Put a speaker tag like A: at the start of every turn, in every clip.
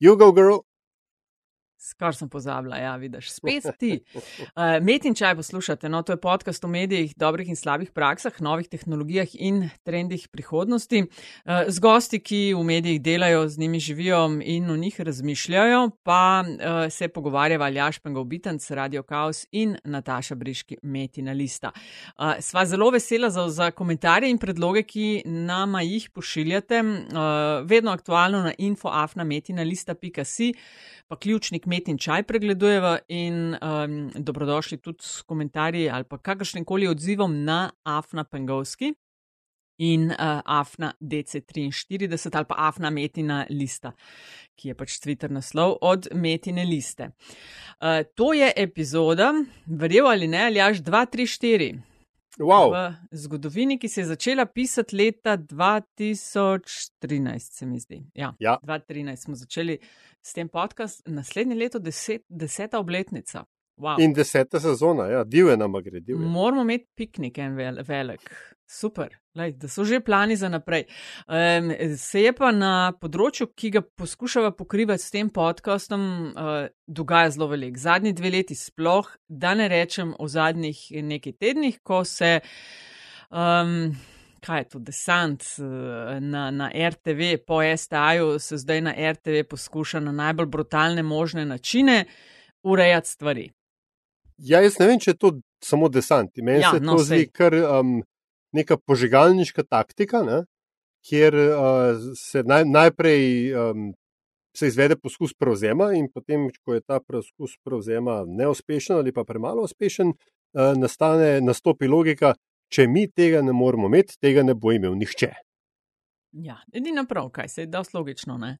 A: You go, girl.
B: Skar sem pozabila, ja, vidiš, spet ti. Uh, Met in čaj poslušate, no, to je podcast o medijih, dobrih in slabih praksah, novih tehnologijah in trendih prihodnosti. Uh, z gosti, ki v medijih delajo, z njimi živijo in o njih razmišljajo, pa uh, se pogovarjava Aljaš Pengovitenc, Radio Chaos in Nataša Briški, Metina Lista. Uh, sva zelo vesela za, za komentarje in predloge, ki nama jih pošiljate, uh, vedno aktualno na infoafnametina.si pa ključnik met in čaj pregledujeva in um, dobrodošli tudi s komentarji ali pa kakršnim koli odzivom na Afna Pengovski in uh, Afna DC43 ali pa Afna Metina lista, ki je pač Twitter naslov od Metine liste. Uh, to je epizoda, verjel ali ne, ali až 234.
A: Wow.
B: V zgodovini, ki se je začela pisati leta 2013, se mi zdi. Ja,
A: Ja.
B: 2013 smo začeli s tem podcastom, naslednje leto deset, deseta obletnica. Wow.
A: In deseta sezona, ja, divje nam gre, divje.
B: Moramo imeti piknik en vel, velik. Super, Lej, da so že plani za naprej. Um, se je pa na področju, ki ga poskušava pokrivati s tem podcastom, uh, dogaja zelo velik. Zadnji dve leti sploh, da ne rečem o zadnjih nekaj tednih, ko se. Um, Kaj je to, desant eh, na, na RTV, po STA-ju se zdaj na RTV poskuša na najbolj brutalne možne načine urejati stvari.
A: Ja, jaz ne vem, če je to samo desant. Meni
B: Ja,
A: se
B: no,
A: to zdi kar um, neka požigalniška taktika, ne? kjer uh, se naj, najprej um, se izvede poskus prevzema, in potem, ko je ta poskus prevzema neuspešen ali pa premalo uspešen, uh, nastane, nastopi logika, če mi tega ne moremo imeti, tega ne bo imel nihče.
B: Ja, edino prav, kaj se je dosti logično. ne.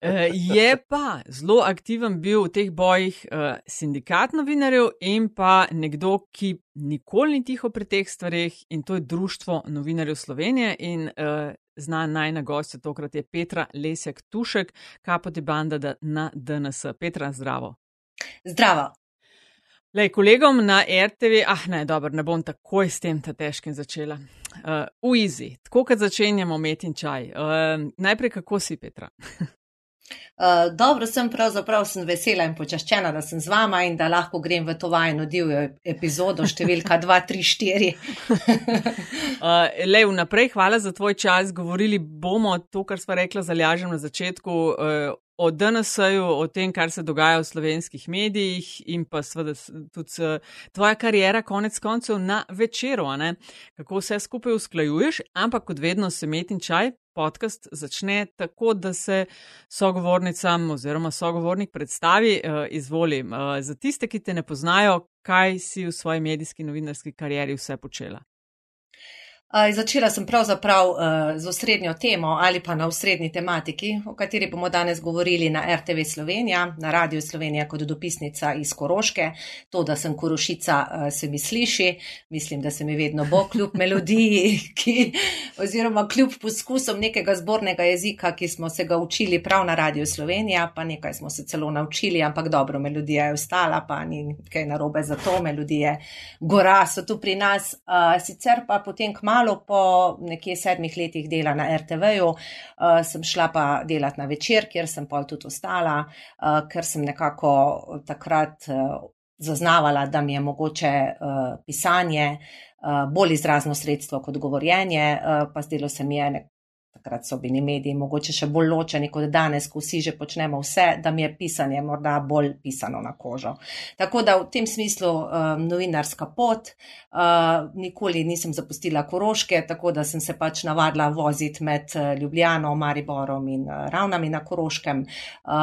B: Eh, Je pa zelo aktiven bil v teh bojih eh, sindikat novinarjev in pa nekdo, ki nikoli ni tiho pri teh stvarih, in to je Društvo novinarjev Slovenije. In eh, znan najna gostja tokrat je Petra Lesjak Tušek, kapoti banda da- na DNS. Petra, zdravo.
C: Zdravo.
B: Lej, kolegom na RTV, ah ne, dobro, ne bom takoj s tem ta težkim začela. Uh, v Izi, tako kot začenjamo met in čaj. Uh, najprej, kako si, Petra?
C: Uh, dobro sem, pravzaprav sem vesela in počaščena, da sem z vama in da lahko grem v to vajno divjo epizodo številka 234.
B: Uh, Lej, vnaprej, hvala za tvoj čas. Govorili bomo to, kar smo rekla za Ljažem na začetku. Uh, O DNS-ju, o tem, kar se dogaja v slovenskih medijih, in pa seveda tudi tvoja karijera, konec koncev, na večeru, kako vse skupaj usklajuješ, ampak kot vedno se met in čaj. Podcast začne tako, da se sogovornicam oziroma sogovornik predstavi, uh, izvoli. Uh, za tiste, ki te ne poznajo, kaj si v svoji medijski novinarski karieri vse počela.
C: Začela sem pravzaprav uh, z osrednjo temo ali pa na osrednji tematiki, o kateri bomo danes govorili na RTV Slovenija, na Radio Slovenija kot dopisnica iz Koroške. To, da sem Korošica, uh, se mi sliši, mislim, da se mi vedno bo kljub melodiji, ki, oziroma kljub poskusom nekega zbornega jezika, ki smo se ga učili prav na Radio Slovenija, pa nekaj smo se celo naučili, ampak dobro, melodija je ostala, pa ni kaj narobe za to, melodije gora so tu pri nas. Uh, sicer pa potem kmalo po nekje sedmih letih dela na RTV-ju uh, sem šla pa delati na večer, kjer sem pol tudi ostala, uh, ker sem nekako takrat uh, zaznavala, da mi je mogoče uh, pisanje uh, bolj izrazno sredstvo kot govorjenje, uh, pa zdelo se mi je nek Takrat so bili mediji mogoče še bolj ločeni kot danes, ko vsi že počnemo vse, da mi je pisanje morda bolj pisano na kožo. Tako da v tem smislu um, novinarska pot, uh, nikoli nisem zapustila Koroške, tako da sem se pač navadila voziti med uh, Ljubljano, Mariborom in Ravnami na Koroškem, uh,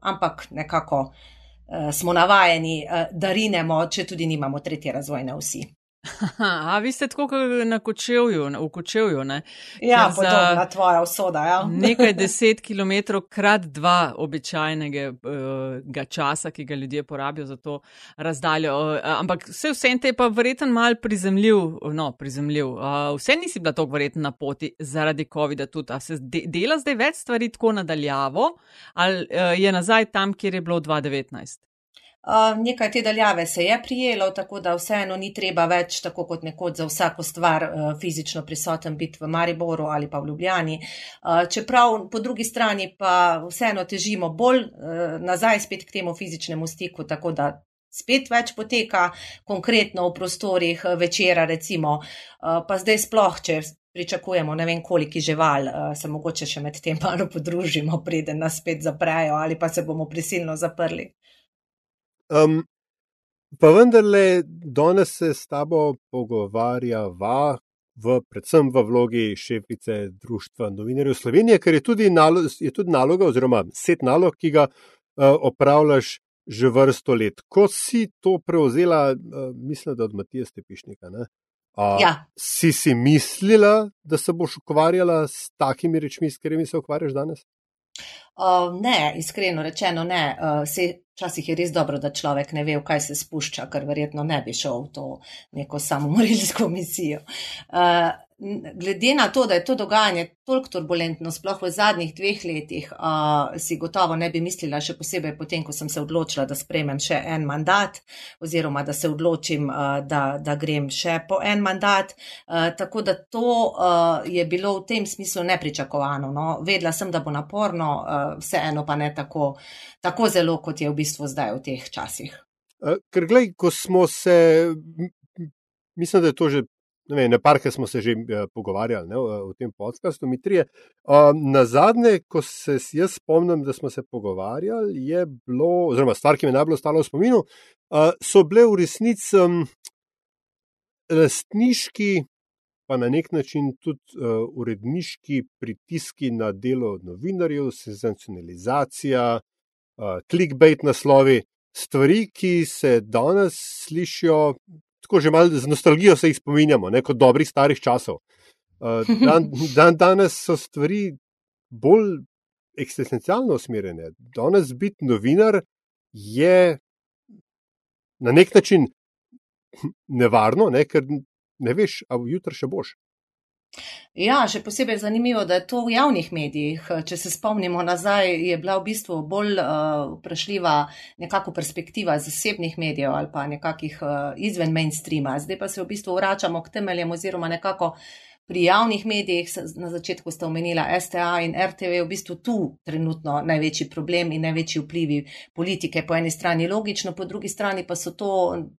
C: ampak nekako uh, smo navajeni, uh, da rinemo, če tudi nimamo tretje razvojne vsi.
B: Aha, a vi ste tako na kočevju, na- v kočevju, ne?
C: Ja,
B: Ker za
C: podobna tvoja usoda. Ja.
B: Nekaj deset kilometrov krat dva običajnega uh, časa, ki ga ljudje porabijo za to razdaljo. Uh, ampak vse vse te je pa verjeten mal prizemljiv, no, prizemljiv. Uh, vse nisi bila tako verjetno na poti zaradi COVID-a tudi. A se de dela zdaj več stvari tako nadaljavo ali uh, je nazaj tam, kjer je bilo 2019?
C: Nekaj te daljave se je prijelo, tako da vseeno ni treba več, tako kot nekoč za vsako stvar, fizično prisoten biti v Mariboru ali pa v Ljubljani. Čeprav po drugi strani pa vseeno težimo bolj nazaj spet k temu fizičnemu stiku, tako da spet več poteka, konkretno v prostorih večera, recimo, pa zdaj sploh, če pričakujemo ne vem koliko žival, se mogoče še med tem malo podružimo, preden nas spet zaprejo ali pa se bomo prisilno zaprli.
A: Um, pa vendarle, danes se s tabo pogovarjava, v, predvsem v vlogi šefice Društva novinarjev Slovenije, ker je tudi, nalo, je tudi naloga, oziroma set nalog, ki ga uh, opravljaš že vrsto let. Ko si to prevzela, uh, mislim, da od Matija Stepišnika, uh,
C: ja.
A: si si mislila, da se boš ukvarjala s takimi rečmi, s katerimi se ukvarjaš danes?
C: Uh, ne, iskreno rečeno, ne. Uh, se, včasih je res dobro, da človek ne ve, v kaj se spušča, ker verjetno ne bi šel v to neko samomorilsko misijo. Uh, glede na to, da je to dogajanje toliko turbulentno, sploh v zadnjih dveh letih, uh, si gotovo ne bi mislila, še posebej potem, ko sem se odločila, da sprejmem še en mandat, oziroma da se odločim, uh, da, da grem še po en mandat. Uh, tako da to uh, je bilo v tem smislu nepričakovano. No? Vedela sem, da bo naporno, uh, vseeno pa ne tako, tako zelo, kot je v bistvu zdaj v teh časih.
A: Ker, gledaj, ko smo se, mislim, da je to že ne vem, nekaj smo se že uh, pogovarjali ne, v, v tem podkastu, mi trije. Uh, na zadnje, ko se jaz spomnim, da smo se pogovarjali, je bilo, oziroma stvar, ki mi je najbolj ostala v spominu, uh, so bile v resnici um, lastniški, pa na nek način tudi uh, uredniški pritiski na delo novinarjev, senzacionalizacija, uh, clickbait naslovi. Stvari, ki se danes slišijo, tako že malo z nostalgijo se jih spominjamo, ne, kot dobrih starih časov. Uh, dan, dan danes so stvari bolj eksistencialno usmerjene. Danes biti novinar je na nek način nevarno, ne, ker ne veš, ali jutri še boš.
C: Ja, še posebej zanimivo, da je to v javnih medijih. Če se spomnimo nazaj, je bila v bistvu bolj uh, vprašljiva nekako perspektiva zasebnih medijev ali pa nekakih uh, izven mainstreama. Zdaj pa se v bistvu vračamo k temeljem oziroma nekako uh, pri javnih medijih, na začetku sta omenila STA in RTV, v bistvu tu trenutno največji problem in največji vplivi politike po eni strani logično, po drugi strani pa so to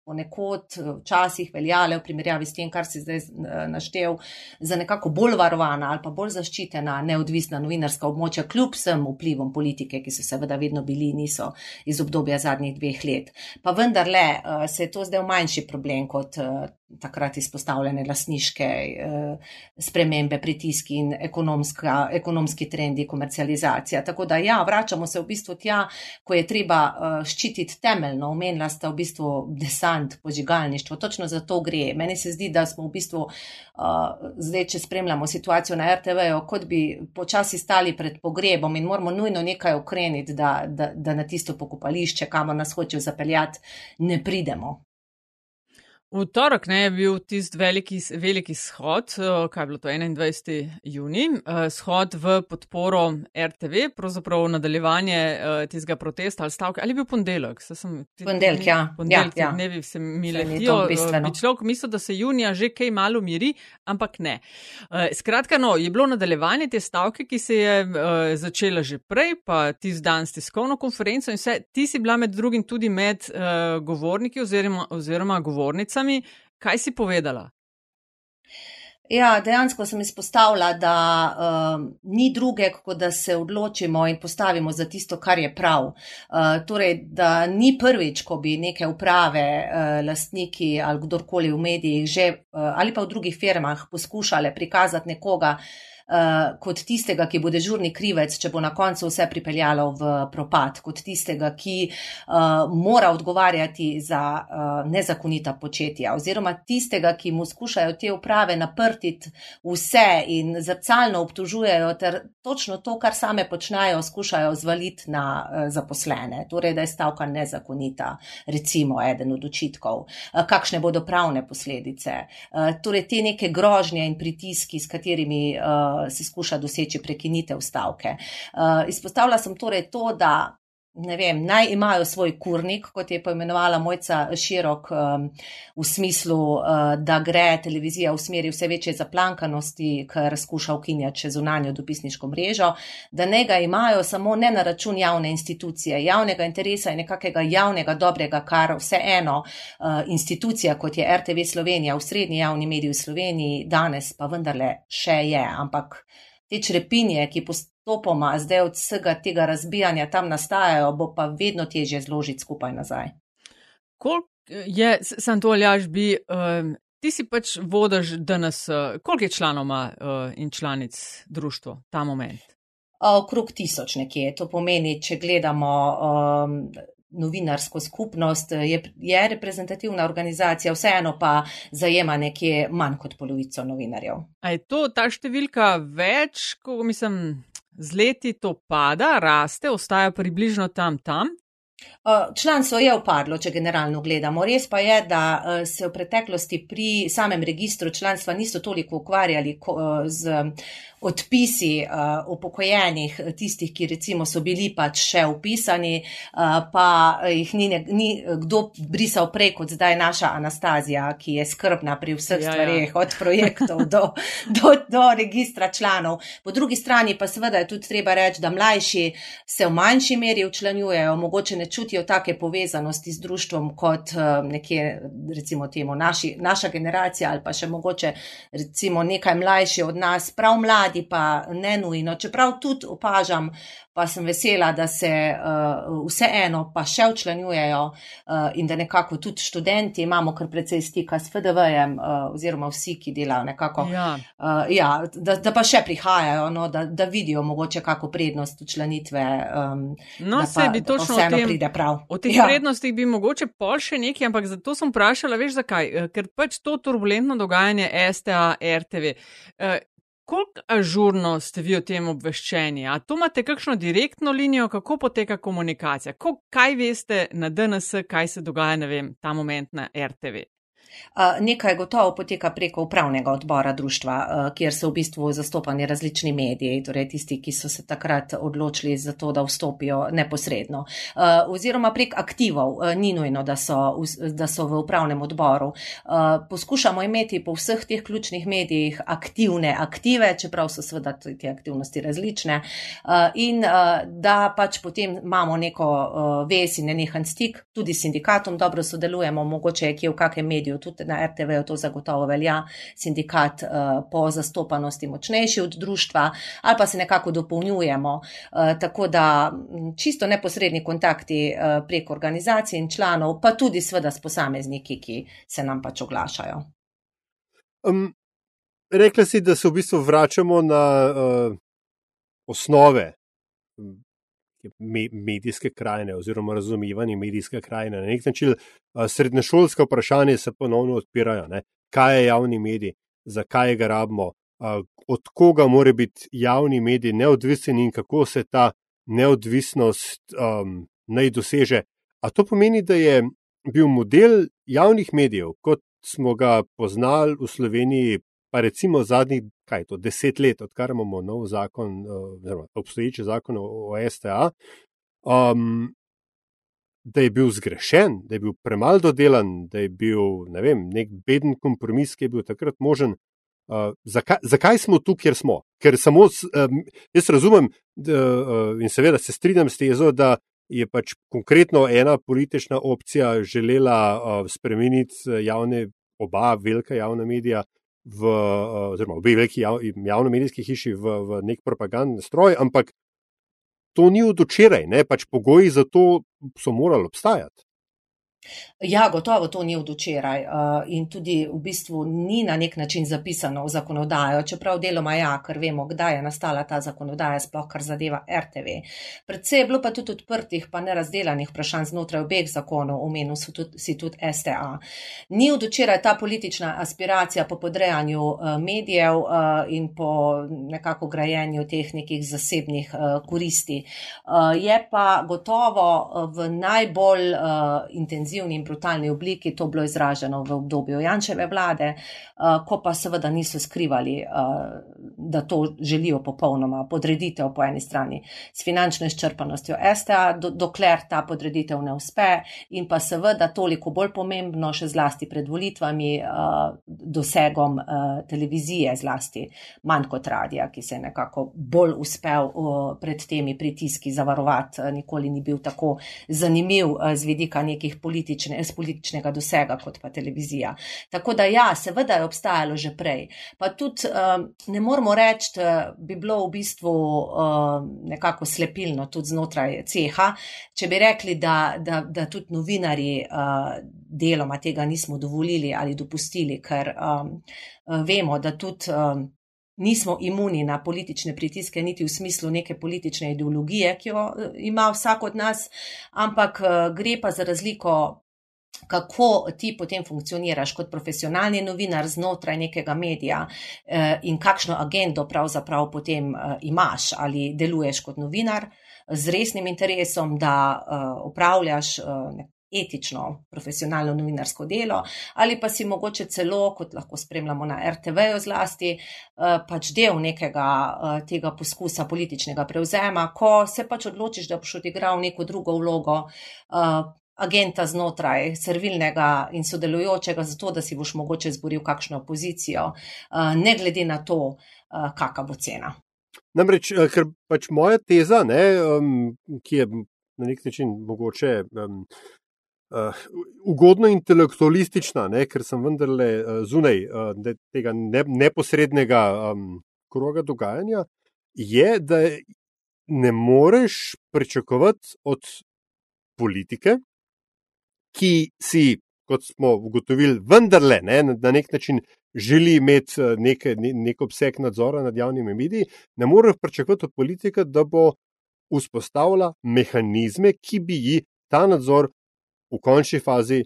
C: ponekod včasih veljale v primerjavi s tem, kar si zdaj naštel, za nekako bolj varovana ali pa bolj zaščitena neodvisna novinarska območja, kljub vsem vplivom politike, ki so seveda vedno bili, niso iz obdobja zadnjih dveh let. Pa vendarle eh, se je to zdaj manjši problem kot eh, takrat izpostavljene lasniške eh, spremembe, pritiski in ekonomski trendi, komercializacija. Tako da ja, vračamo se v bistvu tja, ko je treba eh, ščititi temeljno, omenila sta v bistvu desant, požigalništvo, točno za to gre. Meni se zdi, da smo v bistvu eh, zdaj, če spremljamo situacijo na RTV, kot bi počasi stali pred pogrebom in moramo nujno nekaj ukreniti, da, da, da na tisto pokopališče, kamor nas hočejo zapeljati, ne pridemo.
B: V torek ne, je bil tisti veliki, veliki shod, kaj je bilo to 21. juni, shod v podporo RTV, pravzaprav nadaljevanje tistega protesta ali stavke. Ali je bil ponedeljek?
C: Ponedeljek, ja.
B: Ponedeljek, ja, ja. ne bi se mi letijo. Bi človek mislil, da se junija že kaj malo miri, ampak ne. Skratka, no, je bilo nadaljevanje te stavke, ki se je začela že prej, pa tisti dan s tiskovno konferenco in vse. Ti si bila med drugim tudi med govorniki oziroma, oziroma govornica pravljicami. Kaj si povedala?
C: Ja, dejansko sem izpostavila, da uh, ni druge, kot da se odločimo in postavimo za tisto, kar je prav. Uh, torej, da ni prvič, ko bi neke uprave, uh, lastniki ali kdorkoli v medijih že, uh, ali pa v drugih firmah poskušale prikazati nekoga, uh, kot tistega, ki bo dežurni krivec, če bo na koncu vse pripeljalo v propad, kot tistega, ki uh, mora odgovarjati za uh, nezakonita početja, oziroma tistega, ki mu skušajo te uprave naprtiti vse in zrcalno obtužujejo, ter točno to, kar same počnejo, skušajo zvaliti na uh, zaposlene. Torej, da je stavka nezakonita, recimo, eden od očitkov, uh, kakšne bodo pravne posledice. Uh, torej, te neke grožnje in pritiski, s katerimi uh, se skuša doseči prekinitev stavke. Uh, izpostavila sem torej to, da ne vem, naj imajo svoj kurnik, kot je poimenovala mojca širok, um, v smislu, uh, da gre televizija v smeri vse večje zaplankanosti, ker skuša ukinjati še zunanjo dopisniško mrežo, da ne ga imajo samo ne na račun javne institucije, javnega interesa in nekakega javnega dobrega, kar vseeno uh, institucija, kot je RTV Slovenija, v srednji javni mediji v Sloveniji, danes pa vendarle še je, ampak te črepinje, ki postopoma zdaj od vsega tega razbijanja tam nastajajo, bo pa vedno težje zložiti skupaj nazaj.
B: Koliko je, sem to aljaš bi, um, ti si pač vodiš danes, uh, koliko je članoma uh, in članic društva ta moment?
C: Okrog tisoč nekje. To pomeni, če gledamo um, novinarsko skupnost, je, je reprezentativna organizacija, vseeno pa zajema nekje manj kot polovico novinarjev.
B: A je to ta številka več, ko mislim, z leti to pada, raste, ostaja približno tam tam?
C: Članstvo je upadlo, če generalno gledamo. Res pa je, da se v preteklosti pri samem registru članstva niso toliko ukvarjali z odpisi uh, upokojenih, tistih, ki recimo so bili pač še upisani, uh, pa jih ni, ni kdo brisal prej kot zdaj naša Anastazija, ki je skrbna pri vseh ja, stvarih, ja. od projektov do, do, do registra članov. Po drugi strani pa seveda je tudi treba reči, da mlajši se v manjši meri učlanjujejo, mogoče ne čutijo take povezanosti z društvom kot uh, nekje, recimo temu, naši, naša generacija ali pa še mogoče recimo nekaj mlajši od nas, prav mladi mladi pa ne nujno, čeprav tudi opažam, pa sem vesela, da se uh, vseeno pa še učlanjujejo uh, in da nekako tudi študenti imamo kar precej stika s FDV-jem uh, oziroma vsi, ki delajo nekako. Ja. Uh, ja, da, da pa še prihajajo, no, da, da vidijo mogoče kako prednost učlanitve. Um,
B: no, se bi točno
C: vseeno tem, pride prav.
B: O teh ja. prednostih bi mogoče pol še nekaj, ampak zato sem vprašala, veš zakaj? Ker pač to turbulentno dogajanje STA, RTV. Uh, Koliko ažurno ste vi o tem obveščeni? A tu imate kakšno direktno linijo, kako poteka komunikacija? Ko, kaj veste na DNS, kaj se dogaja, ne vem, ta moment na RTV?
C: Nekaj gotovo poteka preko upravnega odbora društva, kjer so v bistvu zastopani različni mediji, torej tisti, ki so se takrat odločili za to, da vstopijo neposredno. Oziroma prek aktivov, ni nujno, da so, da so v upravnem odboru. Poskušamo imeti po vseh teh ključnih medijih aktivne aktive, čeprav so seveda te aktivnosti različne, in da pač potem imamo neko ves in nenehen stik, tudi s sindikatom dobro sodelujemo, mogoče je kje v kakem mediju tudi na RTV-ju to zagotovo velja, sindikat uh, po zastopanosti močnejši od društva, ali pa se nekako dopolnjujemo. Uh, tako da čisto neposredni kontakti uh, prek organizacij in članov, pa tudi sveda s posamezniki, ki se nam pač oglašajo.
A: Um, rekla si, da se v bistvu vračamo na uh, osnove medijske krajine oziroma razumevanje medijske krajine. Na nek način srednješolska vprašanja se ponovno odpirajo. Ne? Kaj je javni medij, zakaj ga rabimo, od koga mora biti javni medij neodvisen in kako se ta neodvisnost um, naj doseže. A to pomeni, da je bil model javnih medijev, kot smo ga poznali v Sloveniji, pa recimo zadnjih kaj to, deset let, odkar imamo nov zakon, eh, oziroma obstoječi zakon o, o STA, um, da je bil zgrešen, da je bil premalo dodelan, da je bil ne vem, nek beden kompromis, ki je bil takrat možen. Uh, zakaj, zakaj smo tu, kjer smo? Ker samo um, jaz razumem da, uh, in seveda se strinjam s tezo, da je pač konkretno ena politična opcija želela uh, spremeniti javne, oba velika javna medija v, eh, oziroma obe veliki jav, javno-medijski hiši v, v nek propagandni stroj, ampak to ni od včeraj, pač pogoji za to so morali obstajati.
C: Ja, gotovo to ni od včeraj uh, in tudi v bistvu ni na nek način zapisano v zakonodajo, čeprav deloma ja, ker vemo, kdaj je nastala ta zakonodaja, sploh kar zadeva RTV. Predvsej je bilo pa tudi odprtih, pa nerazdelanih vprašanj znotraj obeh zakonov, omenil si tudi STA. Ni od včeraj ta politična aspiracija po podrejanju uh, medijev uh, in po nekako grajenju teh nekih zasebnih koristi. Je pa gotovo v najbolj intenzivnih intenzivni in brutalni obliki to bilo izraženo v obdobju Jančeve vlade, uh, ko pa seveda niso skrivali uh, da to želijo popolnoma podreditev po eni strani s finančno izčrpanostjo STA, do, dokler ta podreditev ne uspe in pa seveda toliko bolj pomembno, še zlasti pred volitvami, uh, dosegom televizije zlasti, manj kot radija, ki se je nekako bolj uspel pred temi pritiski zavarovati, nikoli ni bil tako zanimiv z vidika nekih politične, političnega dosega kot pa televizija. Tako da ja, seveda je obstajalo že prej. Pa tudi uh, ne moramo reči, bi bilo v bistvu uh, nekako slepilno tudi znotraj ceha, če bi rekli, da, da, da tudi novinari uh, deloma tega nismo dovolili ali dopustili, ker um, vemo, da tudi. Um, Nismo imuni na politične pritiske, niti v smislu neke politične ideologije, ki jo ima vsak od nas, ampak gre pa za razliko kako ti potem funkcioniraš kot profesionalni novinar znotraj nekega medija eh, in kakšno agendo pravzaprav potem imaš. Ali deluješ kot novinar z resnim interesom, da upravljaš eh, etično, profesionalno novinarsko delo, ali pa si mogoče celo, kot lahko spremljamo na RTV-ju zlasti, pač del nekega tega poskusa političnega prevzema, ko se pač odločiš, da boš odigral neko drugo vlogo, agenta znotraj servilnega in sodelujočega, zato da si boš mogoče zboril kakšno pozicijo, eh, ne glede na to, eh, kakšna bo cena.
A: Namreč, eh, ker pač moja teza, ne, ki je na nek način mogoče um, uh, ugodno intelektualistična, ne, ker sem vendarle zunaj uh, tega ne, neposrednega um, kroga dogajanja, je, da ne moreš pričakovati od politike, ki si, kot smo ugotovili, vendarle ne, na nek način želi imeti eh, nek, nek obseg nadzora nad javnimi mediji, ne more pričakovati od politika, da bo vzpostavila mehanizme, ki bi ji ta nadzor v končni fazi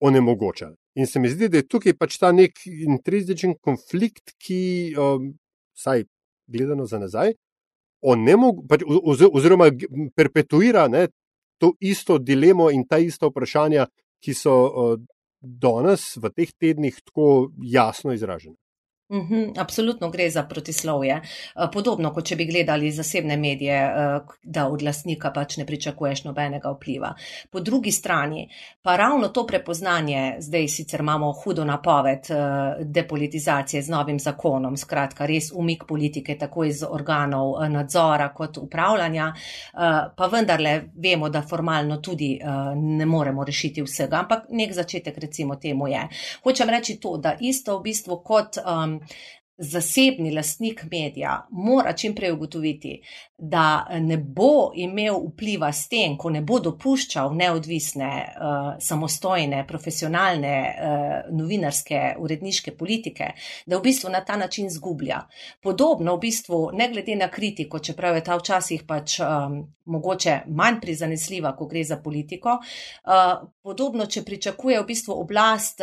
A: onemogočali. In se mi zdi, da je tukaj pač ta nek intrinzičen konflikt, ki, um, vsaj gledano za nazaj, onemog, pač, oziroma perpetuira ne, to isto dilemo in ta ista vprašanja, ki so danes v teh tednih tako jasno izražena.
C: Uhum, absolutno gre za protislovje. Eh, podobno, kot če bi gledali zasebne medije, eh, da od lasnika pač ne pričakuješ nobenega vpliva. Po drugi strani pa ravno to prepoznanje, zdaj sicer imamo hudo napoved eh, depolitizacije z novim zakonom, skratka res umik politike tako iz organov nadzora kot upravljanja, pa vendarle vemo, da formalno tudi ne moremo rešiti vsega, ampak nek začetek recimo temu je. Hočem reči to, da isto v bistvu kot um, um, zasebni lastnik medija mora čim prej ugotoviti, da ne bo imel vpliva s tem, ko ne bo dopuščal neodvisne, uh, samostojne, profesionalne uh, novinarske, uredniške politike, da v bistvu na ta način zgublja. Podobno v bistvu, ne glede na kritiko, čeprav je ta včasih pač um, mogoče manj prizanesljiva, ko gre za politiko, podobno, če pričakuje v bistvu oblast,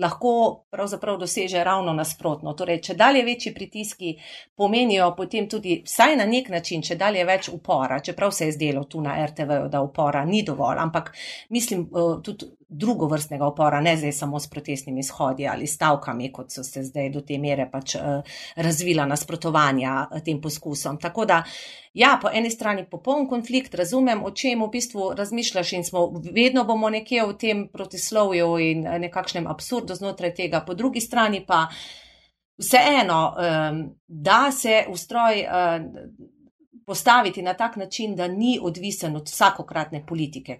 C: lahko pravzaprav doseže ravno nasprotno. Torej, če dalje večji pritiski pomenijo potem tudi vsaj na nek način, če dalje več upora, čeprav se je zdelo tu na RTV, da upora ni dovolj, ampak mislim eh, tudi drugo vrstnega upora, ne zdaj samo s protestnimi shodi ali stavkami, kot so se zdaj do te mere pač eh, razvila nasprotovanja eh, tem poskusom. Tako da, ja, po eni strani popoln konflikt, razumem, o čem v bistvu razmišljaš in smo vedno bomo nekje v tem protislovju in nekakšnem absurdu znotraj tega, po drugi strani pa. Vseeno, da se ustroj postaviti na tak način, da ni odvisen od vsakokratne politike,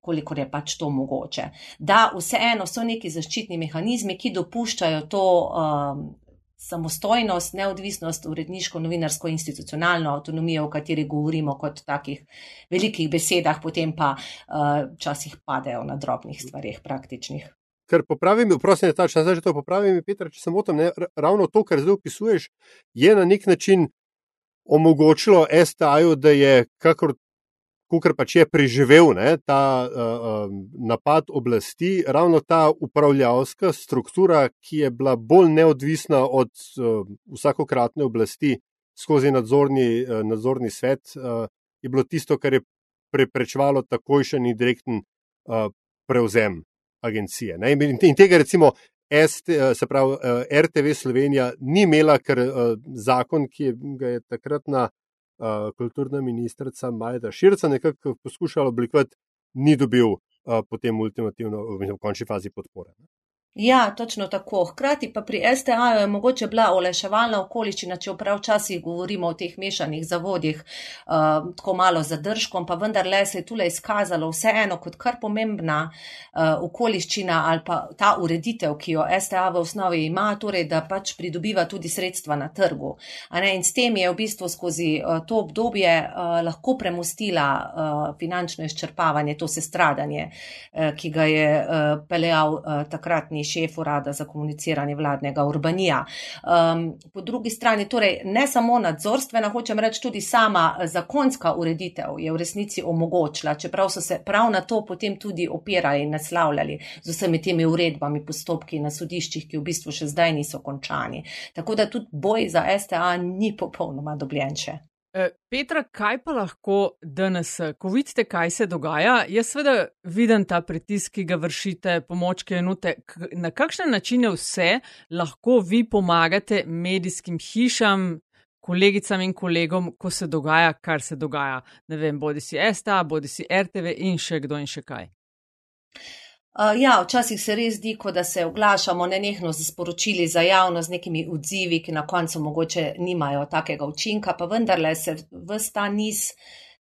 C: koliko je pač to mogoče. Da vseeno so neki zaščitni mehanizmi, ki dopuščajo to samostojnost, neodvisnost, uredniško, novinarsko, institucionalno avtonomijo, o kateri govorimo kot takih velikih besedah, potem pa včasih padejo na drobnih stvarih praktičnih.
A: Ker popravim, prosim, ta čas, da to popravim, Petra, če sem motem, ne, ravno to, kar zdaj opisuješ, je na nek način omogočilo STA-ju, da je, kakor kukor pač je preživel ne, ta uh, napad oblasti, ravno ta upravljavska struktura, ki je bila bolj neodvisna od uh, vsakokratne oblasti skozi nadzorni, uh, nadzorni svet, uh, je bilo tisto, kar je preprečevalo takojšen in direkten uh, prevzem agencije. In, in tega, recimo, ST, se pravi, RTV Slovenija ni imela, ker zakon, ki ga je takratna kulturna ministrica Majda Širca nekako poskušala oblikovati, ni dobil potem ultimativno, v končni fazi podpore.
C: Ja, točno tako. Hkrati pa pri STA je mogoče bila oleševalna okoliščina, če prav včasih govorimo o teh mešanih zavodih, uh, tako malo zadržkom, pa vendarle se je tule izkazalo vseeno kot kar pomembna uh, okoliščina ali pa ta ureditev, ki jo STA v osnovi ima, torej da pač pridobiva tudi sredstva na trgu. In s tem je v bistvu skozi uh, to obdobje uh, lahko premustila uh, finančno izčrpavanje, to sestradanje, uh, ki ga je uh, peljal uh, takratni šef urada za komuniciranje vladnega urbanija. Um, po drugi strani, torej ne samo nadzorstvena, hočem reči, tudi sama zakonska ureditev je v resnici omogočila, čeprav so se prav na to potem tudi opirali in naslavljali z vsemi temi uredbami, postopki na sodiščih, ki v bistvu še zdaj niso končani. Tako da tudi boj za STA ni popolnoma dobljenče.
B: Eh, Petra, kaj pa lahko danes, ko vidite, kaj se dogaja? Jaz seveda vidim ta pritisk, ki ga vršite, pomoč, ki je nute. Na kakšne načine vse lahko vi pomagate medijskim hišam, kolegicam in kolegom, ko se dogaja, kar se dogaja? Ne vem, bodi si STA, bodi si RTV in še kdo in še kaj.
C: Uh, ja, včasih se res zdi, da se oglašamo nenehno z sporočili za javnost, z nekimi odzivi, ki na koncu mogoče nimajo takega učinka, pa vendarle se vsta ta niz.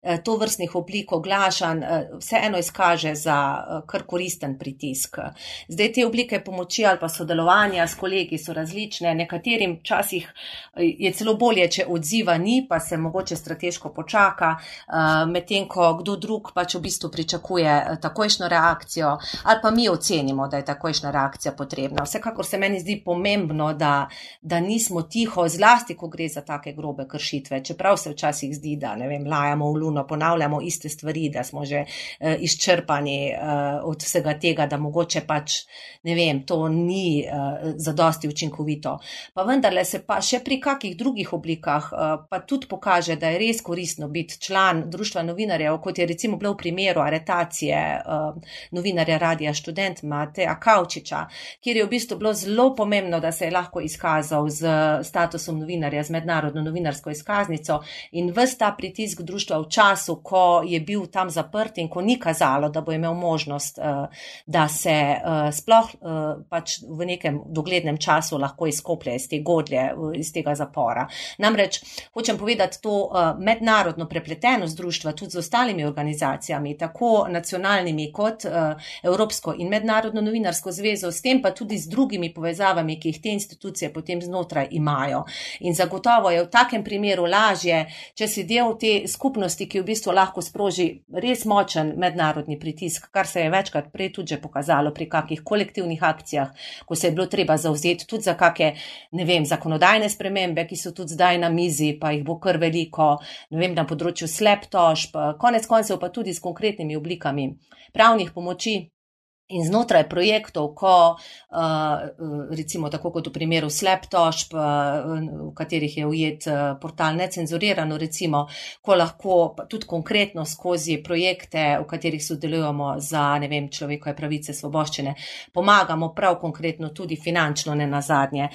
C: Eh, to vrstnih oblik oglašanj eh, vseeno izkaže za eh, kar koristen pritisk. Zdaj te oblike pomoči ali pa sodelovanja s kolegi so različne, nekaterim časih je celo bolje, če odziva ni, pa se mogoče strateško počaka, medtem ko kdo drug pač v bistvu pričakuje takojšno reakcijo ali pa mi ocenimo, da je takojšna reakcija potrebna. Vsekakor se meni zdi pomembno, da, da nismo tiho, zlasti, ko gre za take grobe kršitve, čeprav se včasih zdi, da ne vem, lajamo v luno ponovno ponavljamo iste stvari, da smo že uh, izčrpani uh, od vsega tega, da mogoče pač ne vem, to ni uh, zadosti učinkovito. Pa vendarle se pa še pri kakih drugih oblikah uh, pa tudi pokaže, da je res koristno biti član Društva novinarjev, kot je recimo bilo v primeru aretacije uh, novinarja Radija študent Mateja Kavčiča, kjer je v bistvu bilo zelo pomembno, da se je lahko izkazal z statusom novinarja, z mednarodno novinarsko izkaznico in vsta pritisk društva v času, ko je bil tam zaprt in ko ni kazalo, da bo imel možnost, uh, da se uh, sploh uh, pač v nekem doglednem času lahko izkoplje iz te godlje, iz tega zapora. Namreč hočem povedati to mednarodno prepletenost društva tudi z ostalimi organizacijami, tako nacionalnimi kot Evropsko in mednarodno novinarsko zvezo, s tem pa tudi z drugimi povezavami, ki jih te institucije potem znotraj imajo. In zagotovo je v takem primeru lažje, če si del te skupnosti, ki v bistvu lahko sproži res močen mednarodni pritisk, kar se je večkrat prej tudi pokazalo pri kakih kolektivnih akcijah, ko se je bilo treba zauzeti tudi za kakšne, ne vem, zakonodajne spremembe, ki so tudi zdaj na mizi, pa jih bo kar veliko, ne vem, na področju sleptožb, konec koncev pa tudi s konkretnimi oblikami pravnih pomoči. In znotraj projektov, ko uh, recimo tako kot v primeru sleptožb, uh, v katerih je ujet uh, portal necenzurirano, recimo, ko lahko tudi konkretno skozi projekte, v katerih sodelujemo za, ne vem, človekove pravice, svoboščine, pomagamo prav konkretno tudi finančno, ne na zadnje,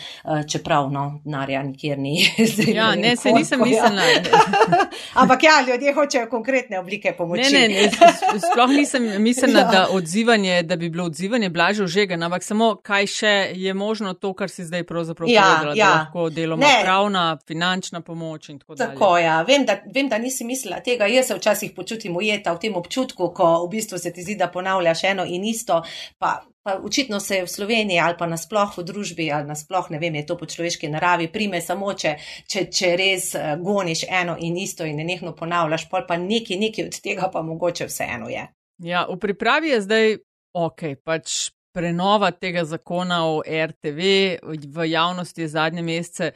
C: čeprav no, narja nikjer ni.
B: ja, ne, se nisem mislila.
C: Ja. Ampak ja, ljudje hočejo konkretne oblike pomoči.
B: Ne, ne, ne sploh nisem mislila, ja. da odzivanje, da bi bilo odzivanje blaže užegano, ampak samo kaj še je možno to, kar si zdaj pravzaprav ja, povedala, ja. da lahko deloma ne. pravna, finančna pomoč in tako,
C: tako dalje. Ja. Vem, da, vem, da nisi mislila tega. Jaz se včasih počutim ujeta v tem občutku, ko v bistvu se ti zdi, da ponavljaš eno in isto. Pa, Pa očitno se je v Sloveniji ali pa nasploh v družbi ali nasploh ne vem, je to po človeški naravi, prime samo, če, če, če res eh, goniš eno in isto in nenehno ponavljaš, pa pa nekaj, nekaj od tega pa mogoče vseeno je.
B: Ja, v pripravi je zdaj ok, pač prenova tega zakona o RTV v javnosti je zadnje mesece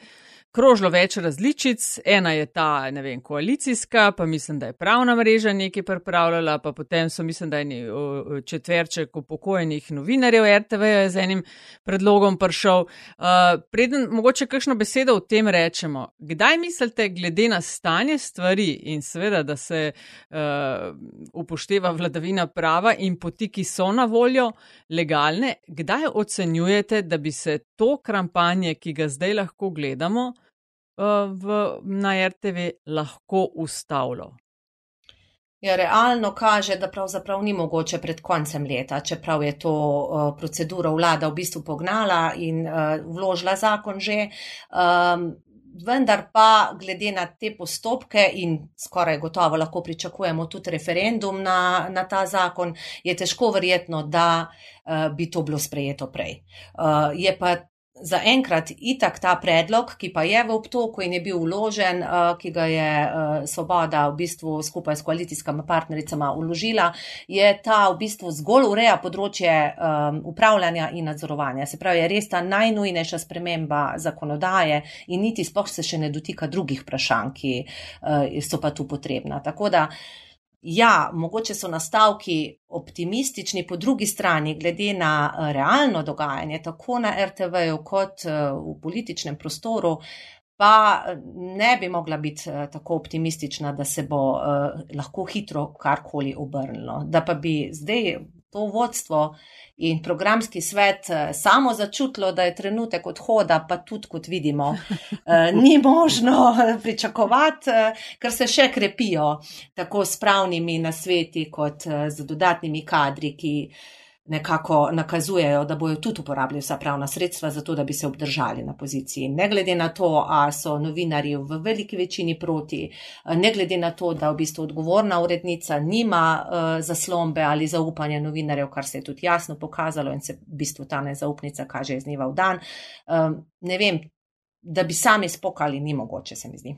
B: krožilo več različic. Ena je ta, ne vem, koalicijska, pa mislim, da je pravna mreža nekaj pripravljala, pa potem so, mislim, da je četverček upokojenih novinarjev RTV z enim predlogom prišel. Uh, preden mogoče kakšno besedo o tem rečemo, kdaj mislite, glede na stanje stvari in seveda, da se uh, upošteva vladavina prava in poti, ki so na voljo, legalne, kdaj ocenjujete, da bi se to kampanje, ki ga zdaj lahko gledamo, v, na RTV lahko ustavilo?
C: Ja, realno kaže, da pravzaprav ni mogoče pred koncem leta, čeprav je to uh, proceduro vlada v bistvu pognala in uh, vložila zakon že. Um, vendar pa glede na te postopke in skoraj gotovo lahko pričakujemo tudi referendum na, na ta zakon, je težko verjetno, da uh, bi to bilo sprejeto prej. Uh, je pa za enkrat itak ta predlog, ki pa je v obtoku in je bil vložen, uh, ki ga je uh, Svoboda v bistvu skupaj s koalicijskimi partnericama uložila, je ta v bistvu zgolj ureja področje um, upravljanja in nadzorovanja. Se pravi, je res ta najnujnejša sprememba zakonodaje in niti spoh se še ne dotika drugih vprašanj, ki so pa tu potrebna. Tako da Ja, mogoče so nastavki optimistični, po drugi strani, glede na eh, realno dogajanje, tako na RTV-ju kot eh, v političnem prostoru, pa eh, ne bi mogla biti tako optimistična, da se bo lahko hitro karkoli obrnilo. Da pa bi zdaj to vodstvo in programski svet eh, samo začutilo, da je trenutek odhoda, pa tudi kot vidimo, eh, ni možno pričakovati, eh, ker se še krepijo tako s pravnimi nasveti kot z dodatnimi kadri, ki nekako nakazujejo, da bojo tudi uporabljali vsa pravna sredstva za to, da bi se obdržali na poziciji. Ne glede na to, a so novinarji v veliki večini proti, ne glede na to, da v bistvu odgovorna urednica nima uh, zaslombe ali zaupanja novinarjev, kar se je tudi jasno pokazalo in se v bistvu ta nezaupnica kaže iz dneva v dan. Um, ne vem, da bi sami spokali, ni mogoče, se mi zdi.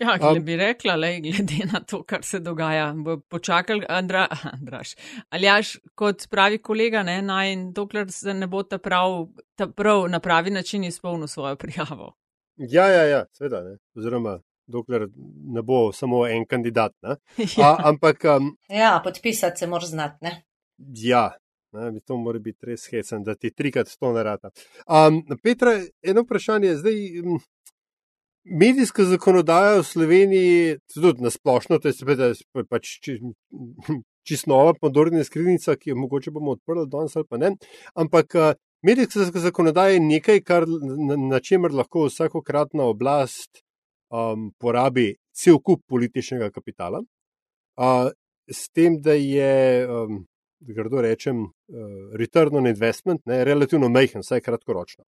B: Ja, glede bi rekla, le, glede na to, kar se dogaja, bo počakal Andra, Andraš. Ali jaš, kot pravi kolega, ne, naj in dokler se ne bo ta prav, ta prav na pravi način izpolnil svojo prijavo.
A: Ja, ja, ja, seveda, ne. Oziroma, dokler ne bo samo en kandidat. ja. A, ampak. Um,
C: ja, podpisati se mora znati, ne.
A: Ja. Ne, to mora biti res hecen, da ti trikrat to ne rata. Um, Petra, eno vprašanje je zdaj. Medijska zakonodaja v Sloveniji, tudi na splošno, to je seveda pač čisto nova podorna skrinjica, ki jo mogoče bomo odprli danes ali pa ne. Ampak medijska zakonodaja je nekaj, kar, na, na čemer lahko vsakokratna oblast um, porabi cel kup političnega kapitala. Uh, s tem, da je, um, da grdo rečem, uh, return on investment, ne, relativno majhen, vsaj kratkoročno.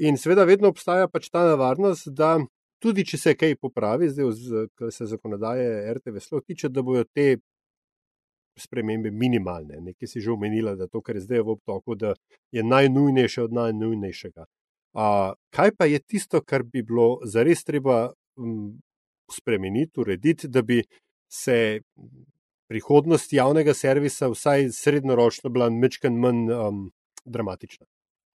A: In seveda vedno obstaja pač ta nevarnost, da tudi če se kaj popravi, zdaj, kar se zakonodaje RTV slov tiče, da bodo te spremembe minimalne. Nekaj si že omenila, da to, kar je zdaj v obtoku, da je najnujnejše od najnujnejšega. A, kaj pa je tisto, kar bi bilo zares treba m, spremeniti, urediti, da bi se prihodnost javnega servisa vsaj srednjeročno bila mečken manj um, dramatična?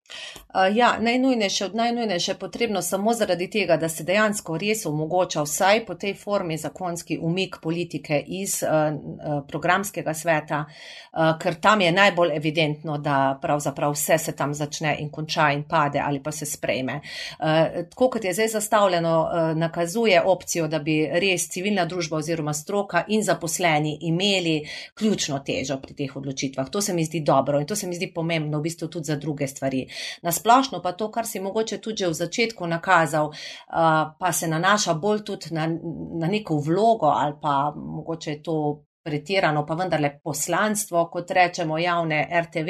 C: Uh, ja, najnujnejše od najnujnejše je potrebno samo zaradi tega, da se dejansko res omogoča vsaj po tej formi zakonski umik politike iz uh, programskega sveta, uh, ker tam je najbolj evidentno, da pravzaprav vse se tam začne in konča in pade ali pa se sprejme. Uh, tako kot je zdaj zastavljeno, uh, nakazuje opcijo, da bi res civilna družba oziroma stroka in zaposleni imeli ključno težo pri teh odločitvah. To se mi zdi dobro in to se mi zdi pomembno v bistvu tudi za druge stvari. Nasplošno pa to, kar si mogoče tudi v začetku nakazal, pa se nanaša bolj tudi na, na neko vlogo ali pa mogoče je to pretirano, pa vendarle poslanstvo, kot rečemo, javne RTV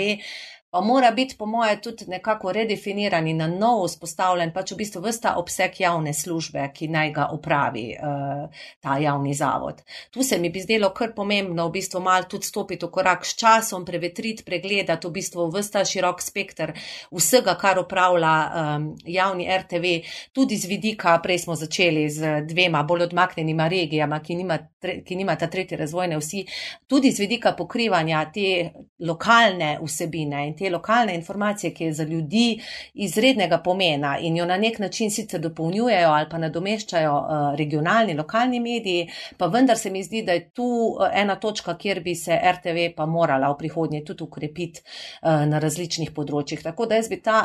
C: mora biti, po moje, tudi nekako redefiniran in na novo vzpostavljen, pač v bistvu vsta obseg javne službe, ki naj ga upravi uh, ta javni zavod. Tu se mi bi zdelo kar pomembno, v bistvu mal tudi stopiti v korak s časom, prevetriti, pregledati v bistvu vsta širok spektr vsega, kar upravlja um, javni RTV, tudi z vidika, prej smo začeli z dvema bolj odmaknjenima regijama, ki nima, ki nima ta tretje razvojne vsi, tudi z vidika pokrivanja te lokalne vsebine in te te lokalne informacije, ki je za ljudi izrednega pomena in jo na nek način sicer dopolnjujejo ali pa nadomeščajo uh, regionalni, lokalni mediji, pa vendar se mi zdi, da je tu uh, ena točka, kjer bi se RTV pa morala v prihodnje tudi ukrepiti uh, na različnih področjih. Tako da jaz bi ta,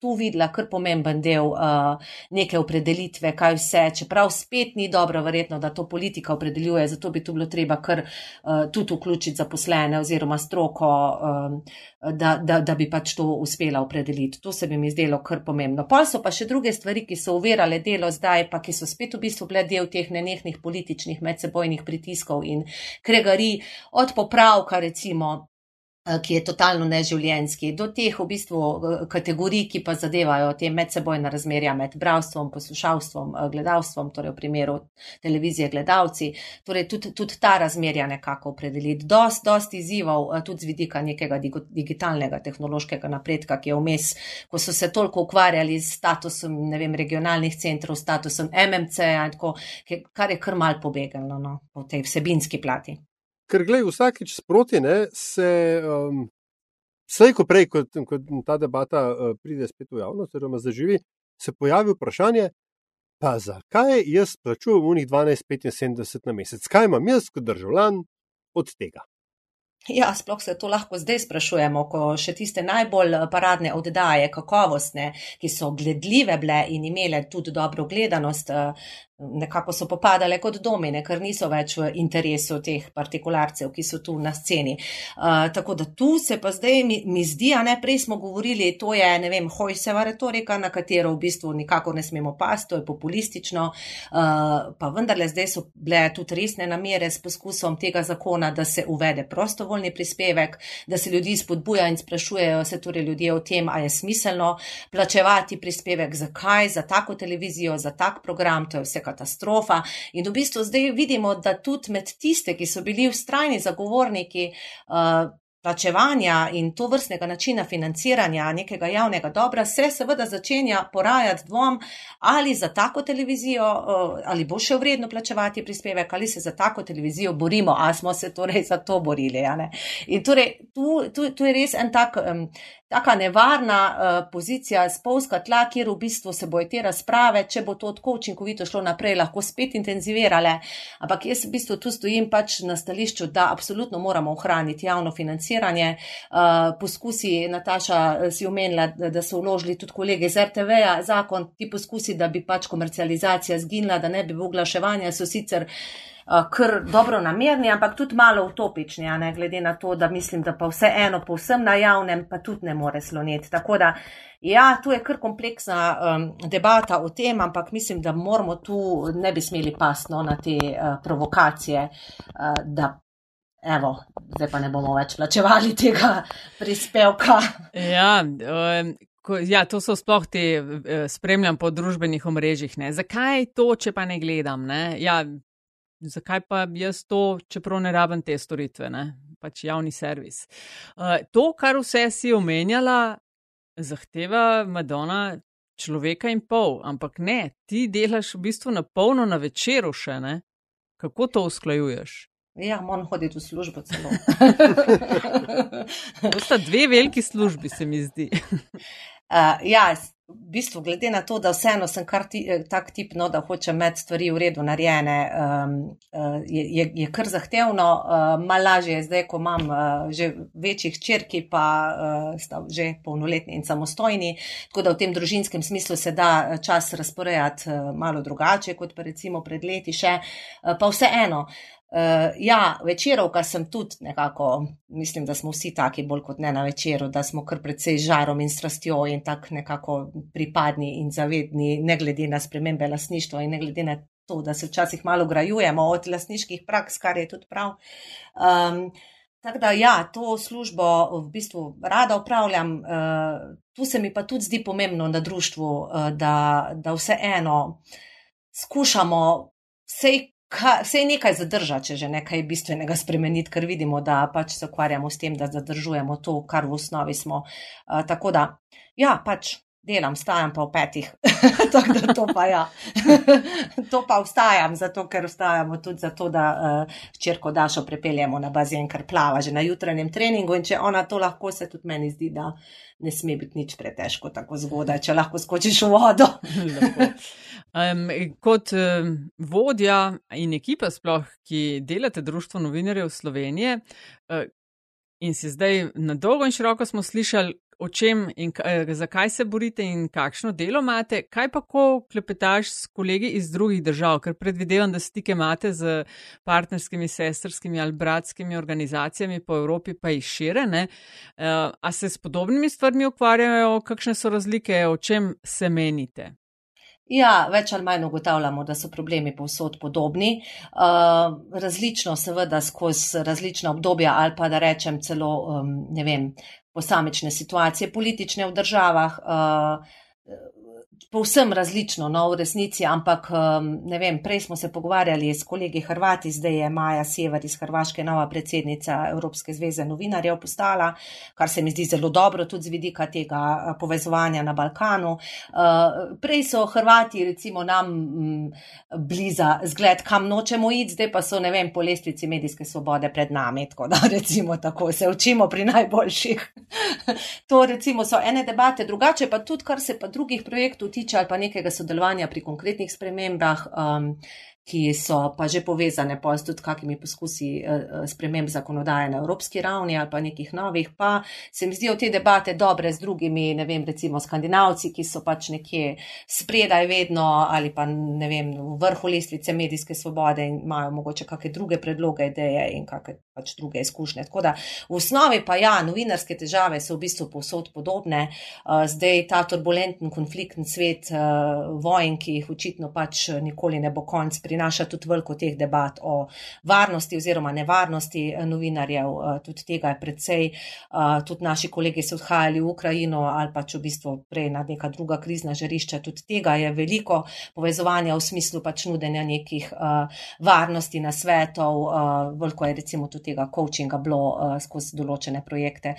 C: tu videla kar pomemben del neke opredelitve, kaj vse, čeprav spet ni dobro, verjetno, da to politika opredeljuje, zato bi tu bilo treba kar tudi vključiti zaposlene oziroma stroko, um, da, da, da bi pač to uspela opredeliti. To se bi mi zdelo kar pomembno. Pa so pa še druge stvari, ki so uverale delo zdaj, pa ki so spet v bistvu bile del teh nenehnih političnih medsebojnih pritiskov in kregari od popravka recimo ki je totalno neživljenski, do teh v bistvu eh, kategorij, ki pa zadevajo te medsebojne razmerja med bravstvom, poslušalstvom, eh, gledalstvom, torej v primeru televizije gledalci, torej tudi, tudi ta razmerja nekako opredeliti. Dost, dost izzivov tudi z vidika nekega digitalnega tehnološkega napredka, ki je vmes, ko so se toliko ukvarjali s statusom, ne vem, regionalnih centrov, statusom MMC, tako, kar je kar mal pobegalo no, po tej vsebinski plati
A: ker gledaj, vsakeč sproti ne, se. Um, Vse, ko prej, ko, ko ta debata uh, pride spet v javnost, oziroma zaživi, se pojavi vprašanje, pa zakaj jaz plačujem v njih 12,75 na mesec? Kaj imam jaz kot državljan od tega?
C: Ja, sploh se to lahko zdaj sprašujemo, ko še tiste najbolj paradne oddaje, kakovostne, ki so gledljive bile in imele tudi dobro gledanost, nekako so popadale kot domine, ker niso več v interesu teh partikularcev, ki so tu na sceni. Uh, tako da tu se pa zdaj mi, mi zdi, a ne prej smo govorili, to je, ne vem, hojseva retorika, na katero v bistvu nikako ne smemo pasti, to je populistično, uh, pa vendarle zdaj so bile tudi resne namere s poskusom tega zakona, da se uvede prostovoljni prispevek, da se ljudi spodbuja in sprašujejo se torej ljudje o tem, a je smiselno plačevati prispevek, zakaj, za tako televizijo, za tak program, to je vse katastrofa. In v bistvu zdaj vidimo, da tudi med tiste, ki so bili ustrajni zagovorniki uh, plačevanja in to vrstnega načina financiranja nekega javnega dobra, se seveda začenja porajati dvom, ali za tako televizijo, ali bo še vredno plačevati prispevek, ali se za tako televizijo borimo, ali smo se torej za to borili. In torej, tu, tu, tu je res en tak. Um, Taka nevarna uh, pozicija, spolska tla, kjer v bistvu se bojo te razprave, če bo to tako učinkovito šlo naprej, lahko spet intenzivirale. Ampak jaz v bistvu tu stojim pač na stališču, da absolutno moramo ohraniti javno financiranje financiranje. Uh, poskusi, Nataša, eh, si omenila, da, so vložili tudi kolege iz RTV-ja zakon, ti poskusi, da bi pač komercializacija zginila, da ne bi bilo oglaševanja, so sicer uh, kar dobro namerni, ampak tudi malo utopični, ne, glede na to, da mislim, da pa vse eno, povsem na javnem, pa tudi ne more sloniti. Tako da, ja, tu je kar kompleksna um, debata o tem, ampak mislim, da moramo tu ne bi smeli pasno na te uh, provokacije, uh, da evo, zdaj pa ne bomo več plačevali tega prispevka.
B: Ja, um, ko, ja to so sploh te uh, spremljam po družbenih omrežjih. Ne? Zakaj to, če pa ne gledam? Ne? Ja, zakaj pa jaz to, čeprav ne rabim te storitve, ne? pač javni servis. Uh, to, kar vse si omenjala, zahteva Madonna. Človeka in pol, ampak ne, ti delaš v bistvu na polno na večeru še, ne? Kako to usklajuješ?
C: Ja, moram hoditi v službo celo.
B: to sta dve veliki službi, se mi zdi.
C: uh, ja, v bistvu, glede na to, da vseeno sem kar ti, eh, tak tip, no, da hočem imeti stvari v redu narejene, um, uh, je, je, je kar zahtevno. Uh, Mal lažje je zdaj, ko imam uh, že večjih črki, pa uh, sta že polnoletni in samostojni. Tako da v tem družinskem smislu se da čas razporejati uh, malo drugače, kot pa recimo pred leti še. Uh, pa vseeno. Uh, ja, večerovka sem tudi nekako, mislim, da smo vsi taki, bolj kot ne na večeru, da smo kar precej žarom in strastjo in tako nekako pripadni in zavedni, ne glede na spremembe lasništva in ne glede na to, da se včasih malo grajujemo od lasniških praks, kar je tudi prav. Um, tako da, ja, to službo v bistvu rada upravljam. Uh, tu se mi pa tudi zdi pomembno na društvu, uh, da, da vseeno skušamo vsej Vse je nekaj zadržati, če že nekaj bistvenega spremeniti, ker vidimo, da pač se ukvarjamo s tem, da zadržujemo to, kar v osnovi smo. Uh, tako da, ja, pač delam, stajam pa v petih. Tako da to pa ja. to pa vstajam, zato ker vstajamo tudi zato, da uh, črko Dašo prepeljemo na bazen, ker plava že na jutranjem treningu in če ona to lahko, se tudi meni zdi, da ne sme biti nič pretežko tako zgodaj, če lahko skočiš v vodo.
B: um, kot um, vodja in ekipa sploh, ki delate Društvo novinarjev Slovenije, uh, In si zdaj na dolgo in široko smo slišali, o čem in eh, zakaj se borite in kakšno delo imate. Kaj pa, ko klepetaš s kolegi iz drugih držav, ker predvidevam, da stike imate z partnerskimi, sestrskimi ali bratskimi organizacijami po Evropi, pa jih šire. Ne? Eh, a se s podobnimi stvarmi ukvarjajo, kakšne so razlike, o čem se menite?
C: Ja, več ali manj ugotavljamo, da so problemi povsod podobni. Uh, različno, seveda, skozi različna obdobja, ali pa da rečem celo, um, ne vem, posamične situacije politične v državah. Povsem različno, no, v resnici, ampak um, ne vem, prej smo se pogovarjali s kolegi Hrvati, zdaj je Maja Sever iz Hrvaške nova predsednica Evropske zveze novinarjev postala, kar se mi zdi zelo dobro tudi z vidika tega uh, povezovanja na Balkanu. Uh, prej so Hrvati recimo nam m, bliza zgled, kam nočemo iti, zdaj pa so, ne vem, po lestvici medijske svobode pred nami, tako da recimo tako se učimo pri najboljših. to recimo so ene debate, drugače pa tudi, kar se pa drugih projektov tiče ali pa nekega sodelovanja pri konkretnih spremembah, um, ki so pa že povezane pa s tudi kakimi poskusi eh, eh, sprememb zakonodaje na evropski ravni ali pa nekih novih, pa se mi zdijo te debate dobre z drugimi, ne vem, recimo skandinavci, ki so pač nekje spredaj vedno ali pa ne vem, v vrhu lestvice medijske svobode in imajo mogoče kakšne druge predloge, ideje in kakšne pač druge izkušnje. Tako da v osnovi pa ja, novinarske težave so v bistvu povsod podobne. Eh, zdaj ta turbulenten, konfliktni svet vojn, ki jih očitno pač nikoli ne bo konc pri prinaša tudi veliko teh debat o varnosti oziroma nevarnosti eh, novinarjev. Eh, tudi tega je predvsej, eh, tudi naši kolegi so odhajali v Ukrajino ali pač v bistvu prej na neka druga krizna žarišča. Tudi tega je veliko povezovanja v smislu pač nudenja nekih varnosti na svetov, veliko je recimo tudi tega coachinga bilo skozi določene projekte.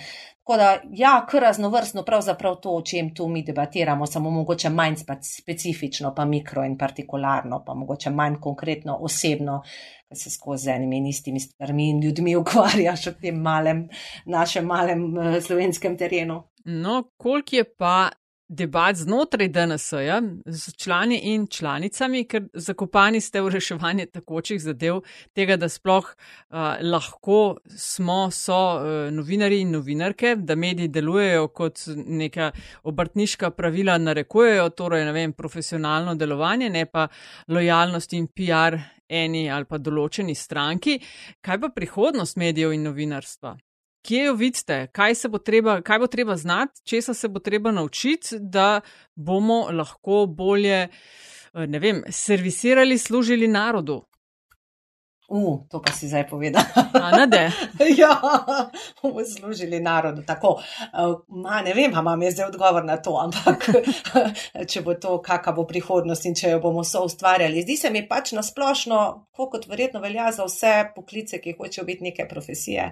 C: Tako da, ja, kar raznovrstno, pravzaprav to, o čem tu mi debatiramo, samo mogoče manj specifično, pa mikro in partikularno, pa mogoče manj konkretno, osebno, ki se skozi enimi in istimi stvarmi in ljudmi ukvarjaš v tem malem, našem malem uh, slovenskem terenu.
B: No, koliko je pa debat znotraj DNS-ja z člani in članicami, ker zakopani ste v reševanje takočih zadev, tega, da sploh uh, lahko smo, so uh, novinari in novinarke, da mediji delujejo kot neka obrtniška pravila narekujejo, torej, ne vem, profesionalno delovanje, ne pa lojalnost in PR eni ali pa določeni stranki. Kaj pa prihodnost medijev in novinarstva? Kje jo vidite, kaj, treba, kaj bo treba znati, česa se bo treba naučiti, da bomo lahko bolje, eh, ne vem, servisirali, služili narodu.
C: Uh, to pa si zdaj povedal.
B: Ne,
C: ja, bomo služili narodu. Tako, uh, ma, ne vem, imam jaz zdaj odgovor na to, ampak če bo to, kakšna bo prihodnost in če jo bomo so ustvarjali. Zdi se mi pač nasplošno, kot verjetno velja za vse poklice, ki hočejo biti neke profesije,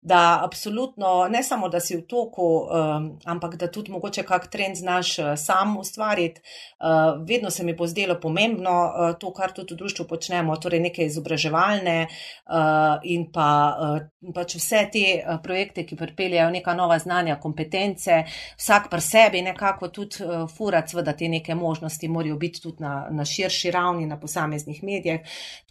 C: da absolutno ne samo, da si v toku, um, ampak da tudi mogoče kak trend znaš uh, sam ustvariti. Uh, vedno se mi bo zdelo pomembno uh, to, kar tudi v društvu počnemo, torej nekaj izobraževanja digitalne uh, in pa uh, pač vse te uh, projekte, ki pripeljajo neka nova znanja, kompetence, vsak pri sebi nekako tudi uh, furat, seveda te neke možnosti morajo biti tudi na, na širši ravni, na posameznih medijih.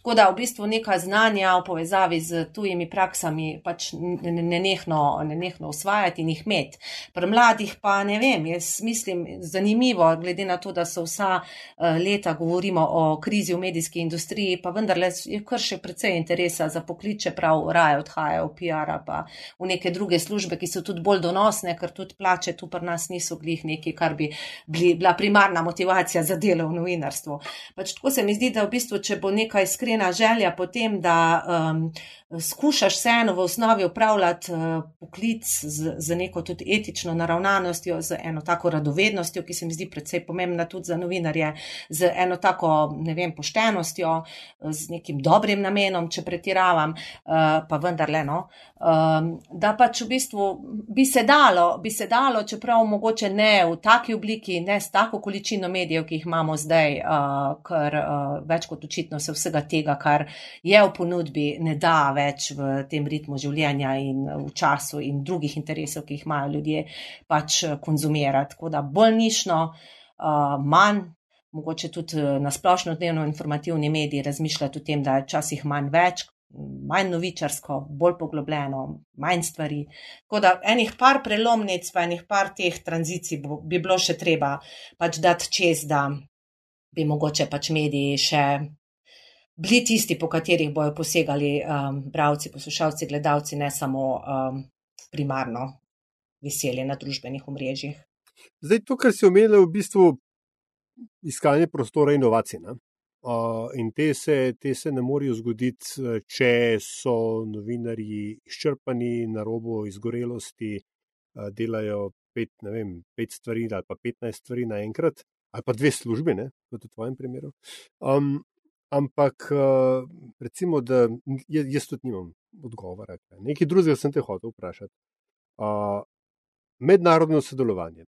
C: Tako da v bistvu neka znanja v povezavi z tujimi praksami pač nenehno ne ne usvajati in jih imeti. Pri mladih pa ne vem, jaz mislim zanimivo, glede na to, da so vsa uh, leta govorimo o krizi v medijski industriji, pa vendarle je kar še precej interesa za pokliče, prav raje odhajajo v PR-a pa v neke druge službe, ki so tudi bolj donosne, ker tudi plače tu pri nas niso glih neki, kar bi bili, bila primarna motivacija za delo v novinarstvu. Pač tako se mi zdi, da v bistvu, če bo neka iskrena želja potem, da um, skušaš vseeno v osnovi upravljati uh, poklic z, z neko tudi etično naravnanostjo, z eno tako radovednostjo, ki se mi zdi predvsej pomembna tudi za novinarje, z eno tako, ne vem, poštenostjo, z nekim dobrim namenom, če pretiravam, uh, pa vendarle, no, um, da pač v bistvu bi se dalo, bi se dalo, čeprav mogoče ne v taki obliki, ne s tako količino medijev, ki jih imamo zdaj, ker več kot očitno se vsega tega, kar je v ponudbi, ne da več v tem ritmu življenja in v času in drugih interesov, ki jih imajo ljudje, pač eh, konzumirati. Tako da bolj nišno, uh, manj. Mogoče tudi eh, na splošno dnevno informativni mediji razmišljati o tem, da je včasih manj več, manj novičarsko, bolj poglobljeno, manj stvari. Tako da enih par prelomnic, pa enih par teh tranzicij bi bilo še treba pač dati čez, da bi mogoče pač mediji še bili tisti, po katerih bojo posegali um, bravci, poslušalci, gledalci, ne samo um, primarno veselje na družbenih omrežjih.
A: Zdaj, to, kar si omenila, je v bistvu iskanje prostora inovacij. Uh, in te se, te se ne morejo zgoditi, če so novinarji izčrpani na robu izgorelosti, uh, delajo pet, vem, pet stvari ali pa petnajst stvari naenkrat, ali pa dve službe, kot v tvojem primeru. Um, Ampak, eh, recimo, da jaz tudi nimam odgovora. Nekaj drugega sem te hotel vprašati. Mednarodno sodelovanje.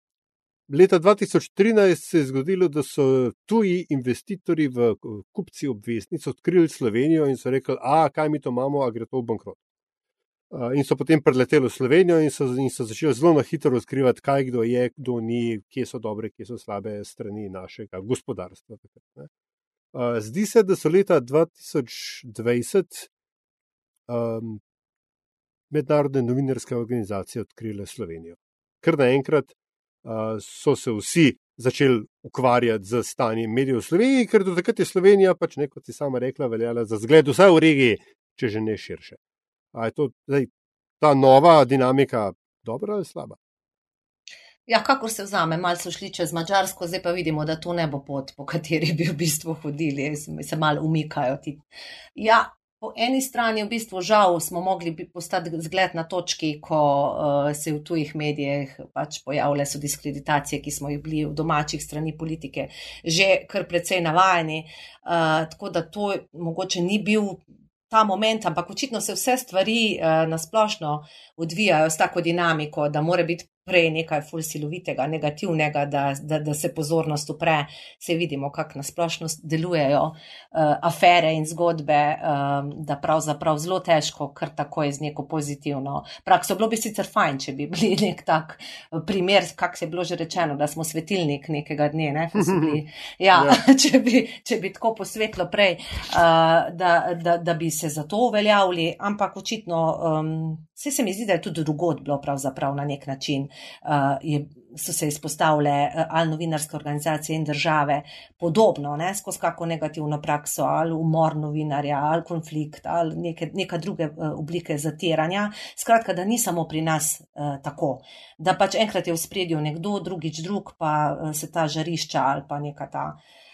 A: Leta 2013 se je zgodilo, da so tuji investitorji v kupci obveznic odkrili Slovenijo in so rekli, a kaj mi to imamo, a gre to v bankrot. In so potem preleteli v Slovenijo in so, in so začeli zelo na hitro razkrivati, kaj kdo je, kdo ni, kje so dobre, kje so slabe strani našega gospodarstva. Takrat, zdi se, da so leta 2020 um, mednarodne novinarske organizacije odkrile Slovenijo. Ker naenkrat uh, so se vsi začeli ukvarjati z stanjem medijev v Sloveniji, ker do takrat je Slovenija, pač ne kot si sama rekla, veljala za zgled vsaj v regiji, če že ne širše. A je to zdaj, ta nova dinamika dobra ali slaba?
C: Ja, kako se vzame, malo so šli čez Mačarsko, zdaj pa vidimo, da to ne bo pot, po kateri bi v bistvu hodili, se malo umikajo. Ti. Ja, po eni strani v bistvu žal smo mogli postati zgled na točki, ko uh, se v tujih medijih pač pojavljajo so diskreditacije, ki smo jih bili v domačih strani politike že kar precej navajeni. Uh, tako da to mogoče ni bil. Ta moment, ampak očitno se vse stvari uh, na splošno odvijajo s tako dinamiko, da mora biti prej nekaj fulsilovitega, negativnega, da, da, da se pozornost upre, se vidimo, kako nasplošno delujejo uh, afere in zgodbe, um, da pravzaprav zelo težko, kar tako je z neko pozitivno prakso. Bilo bi sicer fajn, če bi bili nek tak eh, primer, kak se je bilo že rečeno, da smo svetilnik nekega dne, ne? bili, ja, ja. če, bi, če bi tako posvetlo prej, uh, da, da, da bi se za to uveljavili, ampak očitno. Um, Vse se mi zdi, da je tudi drugod bilo pravzaprav na nek način, je, so se izpostavile uh, ali novinarske organizacije in države podobno, ne, skozi kako negativno prakso, ali umor novinarja, ali konflikt, ali neke, neka druge uh, oblike zatiranja. Skratka, da ni samo pri nas uh, tako, da pač enkrat je v spredju nekdo, drugič drug, pa uh, se ta žarišča ali pa neka ta.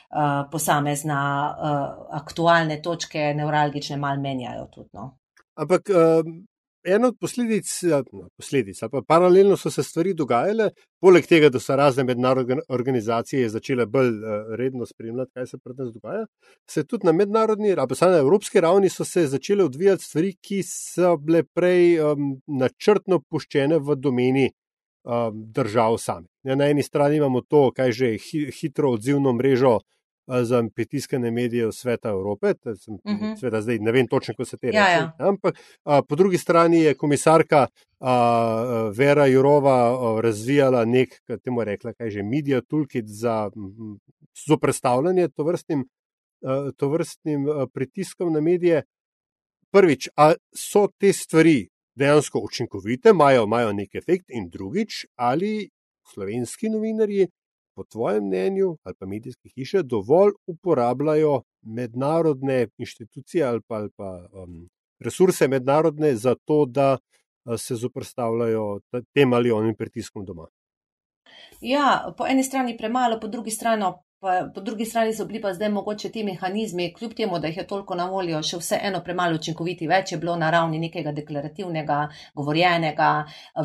C: Uh, posamezna uh, aktualne točke, neuralgične, malo menjajo tudi. No.
A: Ampak um, ena od posledic, no, posledic ali pa paralelno so se stvari dogajale, poleg tega, da so razne mednarodne organizacije začele bolj uh, redno spremljati, kaj se pred nas dogaja, se tudi na mednarodni, ali pa na evropski ravni so se začele odvijati stvari, ki so bile prej um, načrtno puščene v domeni um, držav samih. Ja, na eni strani imamo to, kaj že hitro odzivno mrežo za pritiskane medije sveta Evrope, sem, uh mhm. -huh. sveda zdaj ne vem točno, kako se te reče. Ja, ja. Ampak a, po drugi strani je komisarka a, Vera Jurova a, razvijala nek, kaj temu rekla, kaj že, media toolkit za zoprstavljanje tovrstnim, a, tovrstnim a, pritiskom na medije. Prvič, a so te stvari dejansko učinkovite, imajo, imajo nek efekt, in drugič, ali slovenski novinarji po tvojem mnenju, ali pa medijske hiše, dovolj uporabljajo mednarodne inštitucije ali pa, ali pa um, resurse mednarodne za to, da uh, se zoprstavljajo tem ali onim pritiskom doma?
C: Ja, po eni strani premalo, po drugi strani Pa, po drugi strani so bili pa zdaj mogoče ti mehanizmi, kljub temu, da jih je toliko na voljo, še vseeno premalo učinkoviti. Več je bilo na ravni nekega deklarativnega, govorjenega,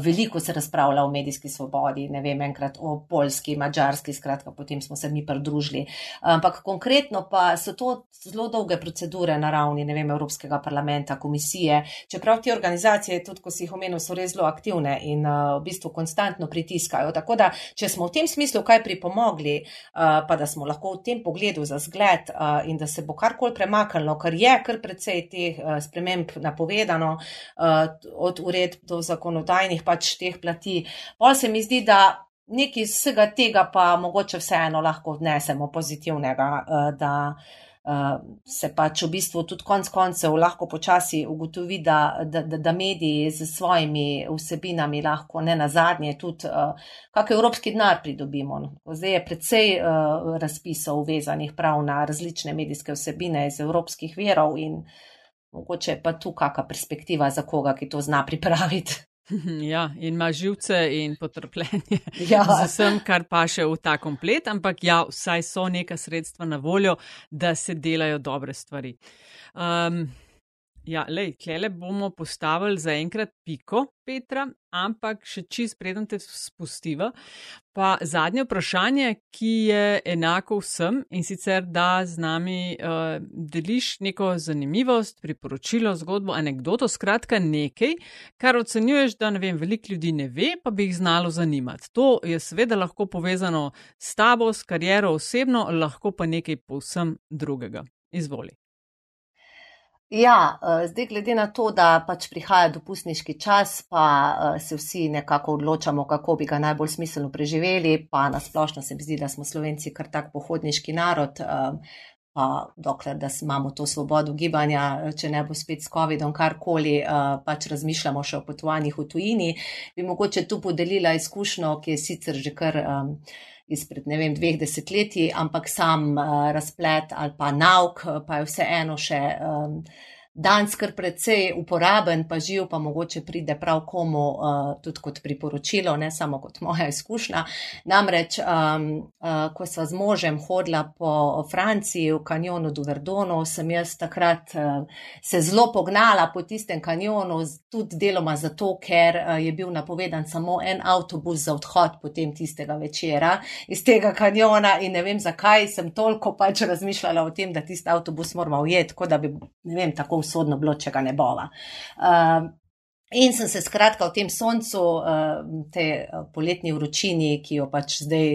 C: veliko se razpravlja o medijski svobodi, ne vem, enkrat o polski, mačarski, skratka, potem smo se mi pridružili. Ampak konkretno pa so to zelo dolge procedure na ravni, ne vem, Evropskega parlamenta, komisije. Čeprav te organizacije, tudi ko si jih omenil, so res zelo aktivne in uh, v bistvu konstantno pritiskajo. Tako da, če smo v tem smislu kaj pripomogli, uh, pa da smo lahko v tem pogledu za zgled uh, in da se bo karkoli premaknilo, ker je kar precej teh uh, sprememb napovedano, uh, od uredb do zakonodajnih pač teh plati. Pa se mi zdi, da nekaj iz vsega tega pa mogoče vseeno lahko vnesemo pozitivnega, uh, da uh, se pač v bistvu tudi konc koncev lahko počasi ugotovi, da, da, da, mediji z svojimi vsebinami lahko ne na zadnje tudi uh, kak evropski denar pridobimo. Zdaj je predvsej uh, razpisov vezanih prav na različne medijske vsebine iz evropskih verov in mogoče pa tu kakšna perspektiva za koga, ki to zna pripraviti.
B: Ja, in ima živce in potrpljenje ja. z vsem, kar pa še v ta komplet, ampak ja, vsaj so neka sredstva na voljo, da se delajo dobre stvari. Um, Ja, lej, klele bomo postavili za enkrat piko, Petra, ampak še čist preden te spustiva. Pa zadnje vprašanje, ki je enako vsem in sicer, da z nami uh, deliš neko zanimivost, priporočilo, zgodbo, anegdoto, skratka nekaj, kar ocenjuješ, da ne vem, veliko ljudi ne ve, pa bi jih znalo zanimati. To je seveda lahko povezano s tabo, s kariero osebno, lahko pa nekaj povsem drugega. Izvoli.
C: Ja, eh, zdaj glede na to, da pač prihaja dopustniški čas, pa eh, se vsi nekako odločamo, kako bi ga najbolj smiselno preživeli, pa nasplošno se mi zdi, da smo slovenci kar tak pohodniški narod, eh, pa dokler, da imamo to svobodo gibanja, če ne bo spet s COVID-om karkoli, pač razmišljamo še o potovanjih v tujini, bi mogoče tu podelila izkušnjo, ki je sicer že kar izpred ne vem, dveh desetletij, ampak sam uh, razplet ali pa nauk, pa je vseeno še. Um, danes kar precej uporaben, pa živ, pa mogoče pride prav komu uh, tudi kot priporočilo, ne samo kot moja izkušnja. Namreč, um, uh, ko sva z možem hodila po Franciji v kanjonu do Verdonu, sem jaz takrat uh, se zelo pognala po tistem kanjonu, tudi deloma zato, ker uh, je bil napovedan samo en avtobus za odhod potem tistega večera iz tega kanjona in ne vem, zakaj sem toliko pač razmišljala o tem, da tisti avtobus moramo ujeti, kot da bi, ne vem, tako usodno bilo, če ga ne bova. Uh, In sem se skratka v tem soncu, te poletni vročini, ki jo pač zdaj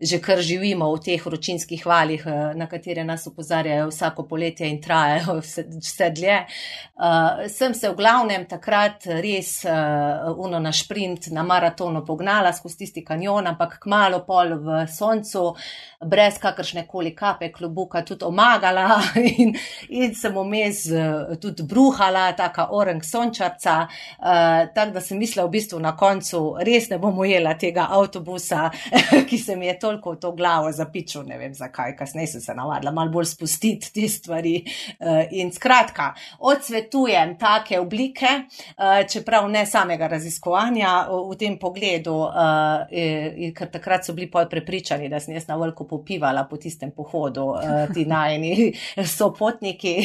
C: že kar živimo v teh vročinskih valih, na katere nas upozarjajo vsako poletje in trajajo vse, vse dlje, sem se v glavnem takrat res uno na šprint, na maratonu pognala skozi tisti kanjon, ampak kmalo pol v soncu, brez kakršne koli kape klobuka, tudi omagala in, in sem vmes tudi bruhala, taka orang sončarca. Uh, tako da sem mislila, v bistvu na koncu res ne bom ujela tega avtobusa, ki se mi je toliko v to glavo zapičil, ne vem zakaj, kasneje sem se navadila malo bolj spustiti te stvari. Uh, in skratka, odsvetujem take oblike, uh, čeprav ne samega raziskovanja v, tem pogledu, ker takrat so bili pol prepričani, da sem jaz na veliko popivala po tistem pohodu, ti najni sopotniki,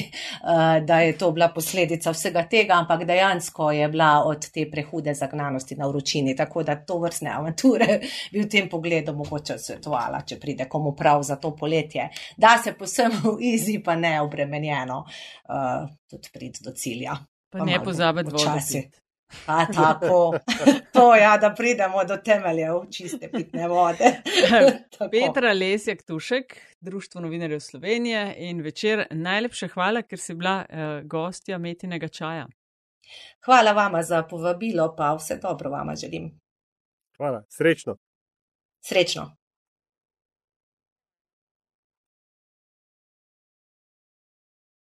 C: da je to bila posledica vsega tega, ampak dejansko je bila od te prehude zagnanosti na vročini. Tako da to vrstne avanture bi v tem pogledu mogoče svetovala, če pride komu prav za to poletje. Da se posem v izi, pa ne obremenjeno, uh, tudi prid do cilja.
B: Pa, pa ne pozabiti včasih.
C: Pa tako, to ja, da pridemo do temeljev čiste pitne vode.
B: Petra Lesjak Tušek, Društvo novinarjev Slovenije in večer najlepša hvala, ker si bila uh, gostja metinega čaja.
C: Hvala vama za povabilo, pa vse dobro vama želim.
A: Hvala, srečno.
C: Srečno.